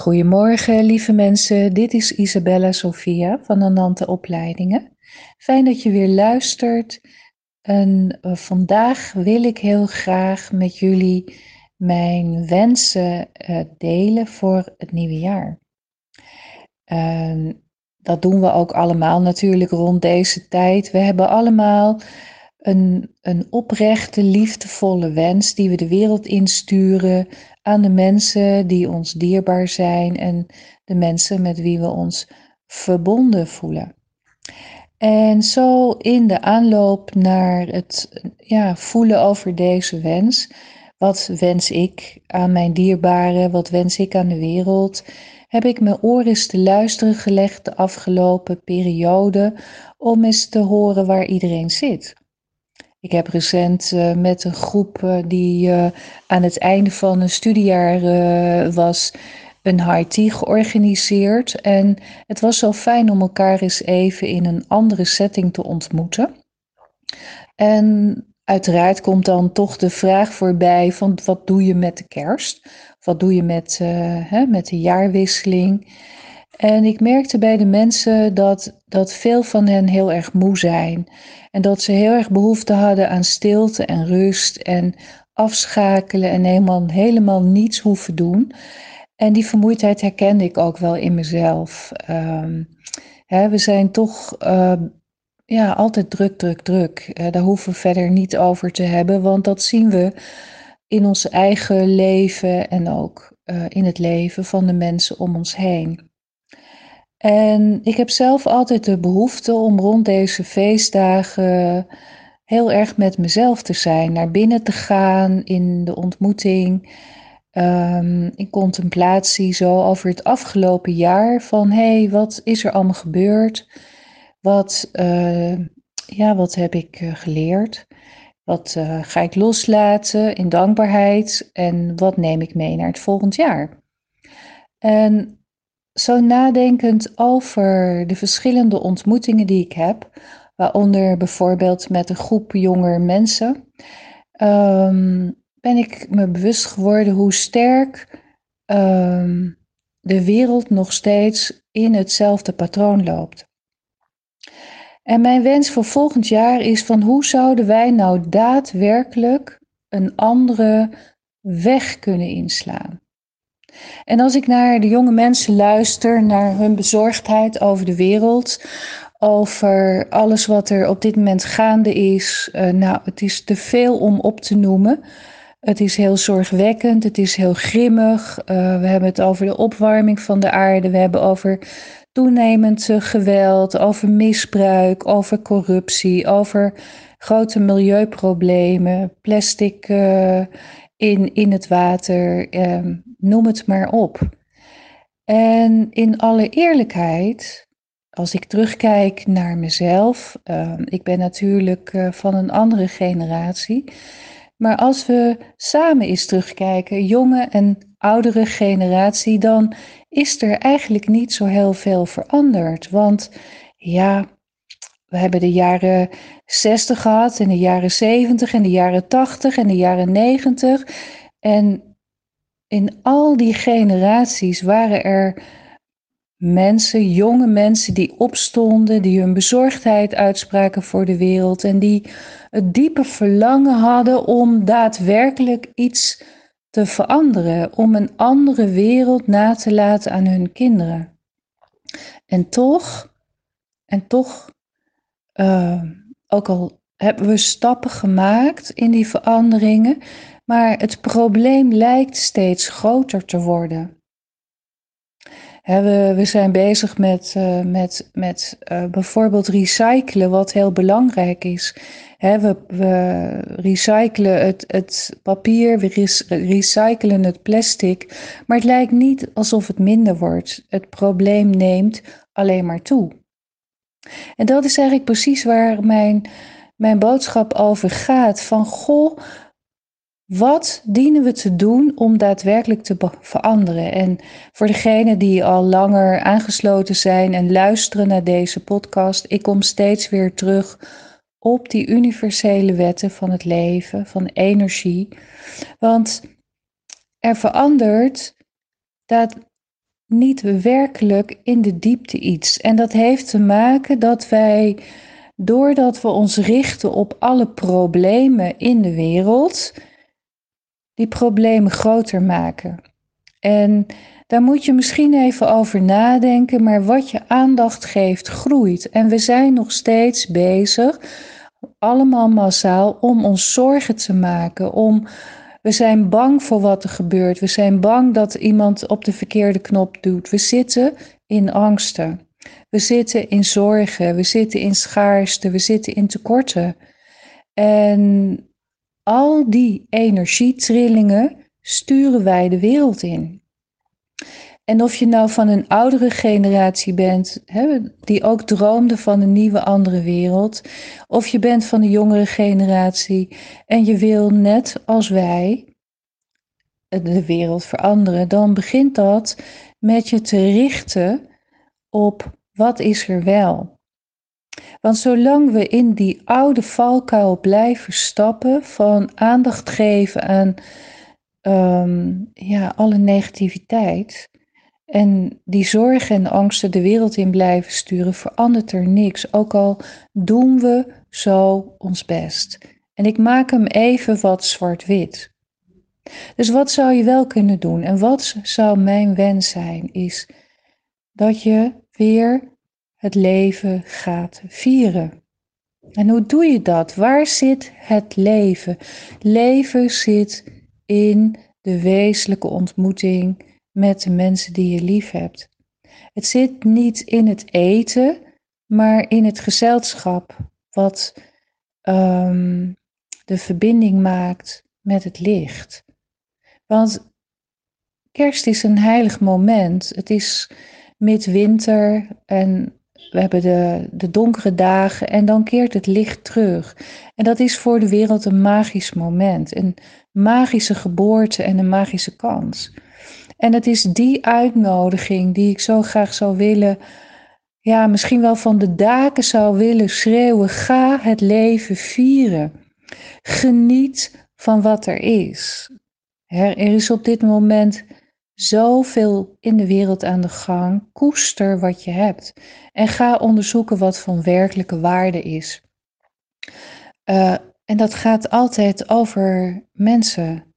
Goedemorgen, lieve mensen. Dit is Isabella Sofia van Anante Opleidingen. Fijn dat je weer luistert. En uh, vandaag wil ik heel graag met jullie mijn wensen uh, delen voor het nieuwe jaar. Dat doen we ook allemaal natuurlijk rond deze tijd. We hebben allemaal een, een oprechte, liefdevolle wens die we de wereld insturen aan de mensen die ons dierbaar zijn en de mensen met wie we ons verbonden voelen. En zo in de aanloop naar het ja, voelen over deze wens, wat wens ik aan mijn dierbaren, wat wens ik aan de wereld, heb ik mijn oor eens te luisteren gelegd de afgelopen periode om eens te horen waar iedereen zit. Ik heb recent uh, met een groep uh, die uh, aan het einde van een studiejaar was, een tea georganiseerd. En het was zo fijn om elkaar eens even in een andere setting te ontmoeten. En uiteraard komt dan toch de vraag voorbij van wat doe je met de kerst? Wat doe je met, hè, met de jaarwisseling? En ik merkte bij de mensen dat, dat veel van hen heel erg moe zijn. En dat ze heel erg behoefte hadden aan stilte en rust en afschakelen en helemaal, helemaal niets hoeven doen. En die vermoeidheid herkende ik ook wel in mezelf. Um, hè, we zijn toch uh, ja, altijd druk, druk, druk. Uh, daar hoeven we verder niet over te hebben, want dat zien we in ons eigen leven en ook uh, in het leven van de mensen om ons heen. En ik heb zelf altijd de behoefte om rond deze feestdagen heel erg met mezelf te zijn, naar binnen te gaan in de ontmoeting, um, in contemplatie, zo over het afgelopen jaar. Van hé, hey, wat is er allemaal gebeurd? Wat, uh, ja, wat heb ik uh, geleerd? Wat uh, ga ik loslaten in dankbaarheid? En wat neem ik mee naar het volgend jaar? En zo nadenkend over de verschillende ontmoetingen die ik heb, waaronder bijvoorbeeld met een groep jonge mensen, um, ben ik me bewust geworden hoe sterk um, de wereld nog steeds in hetzelfde patroon loopt. En mijn wens voor volgend jaar is van hoe zouden wij nou daadwerkelijk een andere weg kunnen inslaan? En als ik naar de jonge mensen luister, naar hun bezorgdheid over de wereld, over alles wat er op dit moment gaande is, uh, nou, het is te veel om op te noemen. Het is heel zorgwekkend, het is heel grimmig. Uh, we hebben het over de opwarming van de aarde, we hebben over toenemend uh, geweld, over misbruik, over corruptie, over grote milieuproblemen, plastic in, in het water, eh, noem het maar op. En in alle eerlijkheid, als ik terugkijk naar mezelf, uh, ik ben natuurlijk uh, van een andere generatie, maar als we samen eens terugkijken, jonge en oudere generatie, dan is er eigenlijk niet zo heel veel veranderd. Want ja, we hebben de jaren 60 gehad en de jaren 70 en de jaren 80 en de jaren 90. En in al die generaties waren er mensen, jonge mensen die opstonden, die hun bezorgdheid uitspraken voor de wereld en die het diepe verlangen hadden om daadwerkelijk iets te veranderen, om een andere wereld na te laten aan hun kinderen. En toch, en toch uh, ook al hebben we stappen gemaakt in die veranderingen, maar het probleem lijkt steeds groter te worden. we, we, zijn bezig met, uh, met, met uh, bijvoorbeeld recyclen, wat heel belangrijk is. we, we, recyclen het, het papier, we recyclen het plastic, maar het lijkt niet alsof het minder wordt. Het probleem neemt alleen maar toe. En dat is eigenlijk precies waar mijn, mijn boodschap over gaat. Van goh, wat dienen we te doen om daadwerkelijk te veranderen? En voor degenen die al langer aangesloten zijn en luisteren naar deze podcast, ik kom steeds weer terug op die universele wetten van het leven, van energie. Want er verandert dat niet werkelijk in de diepte iets. En dat heeft te maken dat wij, doordat we ons richten op alle problemen in de wereld, die problemen groter maken. En daar moet je misschien even over nadenken, maar wat je aandacht geeft, groeit. En we zijn nog steeds bezig, allemaal massaal, om ons zorgen te maken, om we zijn bang voor wat er gebeurt. We zijn bang dat iemand op de verkeerde knop doet. We zitten in angsten. We zitten in zorgen. We zitten in schaarste. We zitten in tekorten. En al die energietrillingen sturen wij de wereld in. En of je nou van een oudere generatie bent, hè, die ook droomde van een nieuwe andere wereld, of je bent van de jongere generatie en je wil net als wij de wereld veranderen, dan begint dat met je te richten op wat is er wel. Want zolang we in die oude valkuil blijven stappen van aandacht geven aan um, ja, alle negativiteit, en die zorgen en angsten de wereld in blijven sturen, verandert er niks. Ook al doen we zo ons best. En ik maak hem even wat zwart-wit. Dus wat zou je wel kunnen doen? En wat zou mijn wens zijn? Is dat je weer het leven gaat vieren. En hoe doe je dat? Waar zit het leven? Leven zit in de wezenlijke ontmoeting met de mensen die je lief hebt. Het zit niet in het eten, maar in het gezelschap, wat um, de verbinding maakt met het licht. Want kerst is een heilig moment. Het is midwinter en we hebben de, de donkere dagen en dan keert het licht terug. En dat is voor de wereld een magisch moment, een magische geboorte en een magische kans. En het is die uitnodiging die ik zo graag zou willen, ja, misschien wel van de daken zou willen schreeuwen: ga het leven vieren. Geniet van wat er is. Er is op dit moment zoveel in de wereld aan de gang. Koester wat je hebt en ga onderzoeken wat van werkelijke waarde is. Uh, en dat gaat altijd over mensen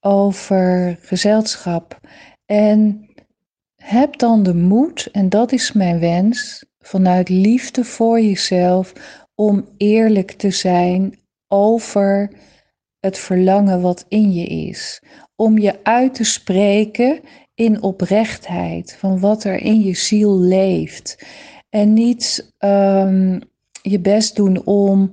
over gezelschap. En heb dan de moed, en dat is mijn wens, vanuit liefde voor jezelf, om eerlijk te zijn over het verlangen wat in je is. Om je uit te spreken in oprechtheid van wat er in je ziel leeft. En niet um, je best doen om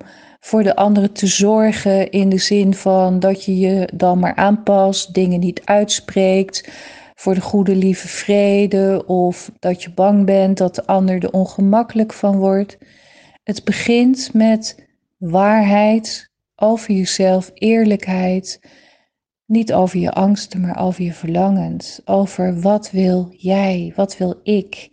voor de anderen te zorgen in de zin van dat je je dan maar aanpast, dingen niet uitspreekt voor de goede lieve vrede of dat je bang bent dat de ander er ongemakkelijk van wordt. Het begint met waarheid over jezelf, eerlijkheid, niet over je angsten, maar over je verlangens, over wat wil jij, wat wil ik.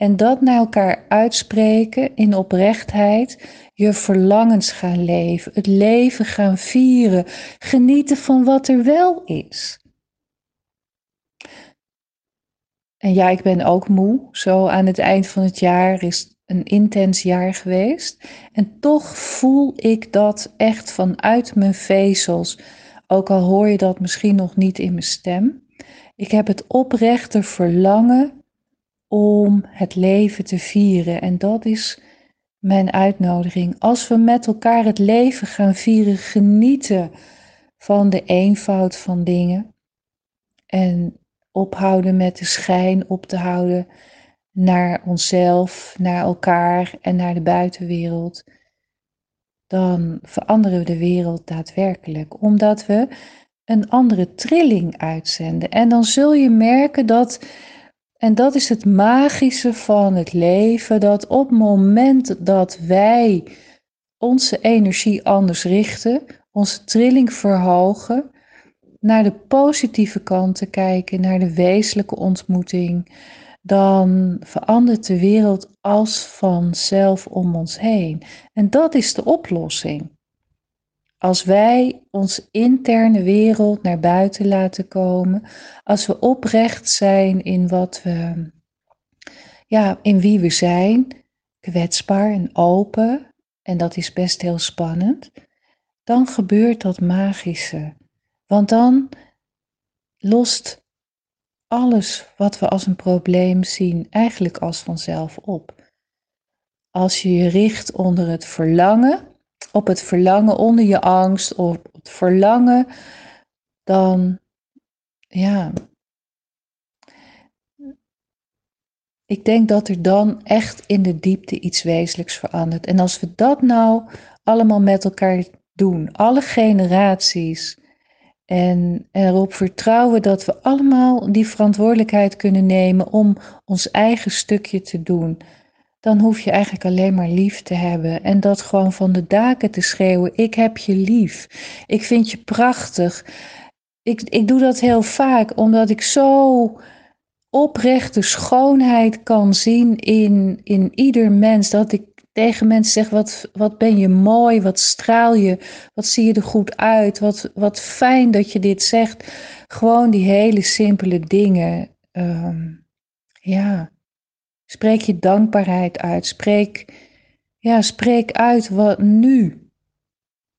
En dat naar elkaar uitspreken in oprechtheid, je verlangens gaan leven, het leven gaan vieren, genieten van wat er wel is. En ja, ik ben ook moe. Zo aan het eind van het jaar is een intens jaar geweest. En toch voel ik dat echt vanuit mijn vezels. Ook al hoor je dat misschien nog niet in mijn stem. Ik heb het oprechte verlangen om het leven te vieren. En dat is mijn uitnodiging. Als we met elkaar het leven gaan vieren, genieten van de eenvoud van dingen. En ophouden met de schijn op te houden naar onszelf, naar elkaar en naar de buitenwereld. Dan veranderen we de wereld daadwerkelijk, omdat we een andere trilling uitzenden. En dan zul je merken dat en dat is het magische van het leven, dat op het moment dat wij onze energie anders richten, onze trilling verhogen, naar de positieve kanten kijken, naar de wezenlijke ontmoeting, dan verandert de wereld als vanzelf om ons heen. En dat is de oplossing. Als wij ons interne wereld naar buiten laten komen, als we oprecht zijn in wat we, ja, in wie we zijn, kwetsbaar en open, en dat is best heel spannend, dan gebeurt dat magische. Want dan lost alles wat we als een probleem zien eigenlijk als vanzelf op. Als je je richt onder het verlangen, op het verlangen onder je angst, op het verlangen, dan ja. Ik denk dat er dan echt in de diepte iets wezenlijks verandert. En als we dat nou allemaal met elkaar doen, alle generaties, en erop vertrouwen dat we allemaal die verantwoordelijkheid kunnen nemen om ons eigen stukje te doen. Dan hoef je eigenlijk alleen maar lief te hebben en dat gewoon van de daken te schreeuwen: Ik heb je lief. Ik vind je prachtig. Ik, ik doe dat heel vaak omdat ik zo oprechte schoonheid kan zien in, in ieder mens. Dat ik tegen mensen zeg, wat, wat ben je mooi, wat straal je, wat zie je er goed uit, wat, wat fijn dat je dit zegt. Gewoon die hele simpele dingen. Ehm, ja, spreek je dankbaarheid uit, spreek, ja, spreek uit wat nu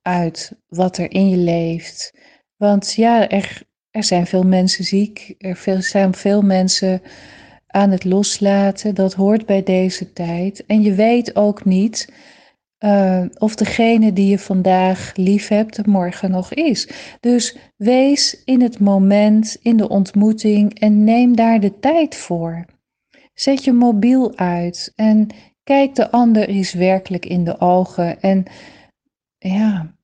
uit wat er in je leeft. Want ja, er, er zijn veel mensen ziek, er zijn veel mensen aan het loslaten. Dat hoort bij deze tijd. En je weet ook niet uh, of degene die je vandaag lief hebt, morgen nog is. Dus wees in het moment, in de ontmoeting en neem daar de tijd voor. Zet je mobiel uit en kijk de ander eens werkelijk in de ogen en ja,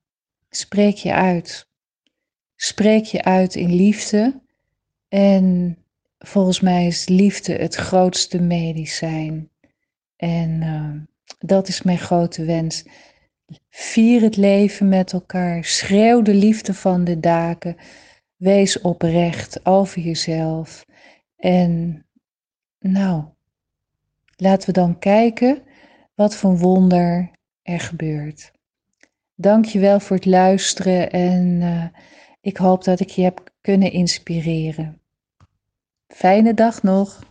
spreek je uit. Spreek je uit in liefde en volgens mij is liefde het grootste medicijn. En uh, dat is mijn grote wens. Vier het leven met elkaar. Schreeuw de liefde van de daken. Wees oprecht over jezelf. En nou, laten we dan kijken wat voor wonder er gebeurt. Dank je wel voor het luisteren en uh, ik hoop dat ik je heb kunnen inspireren. Fijne dag nog.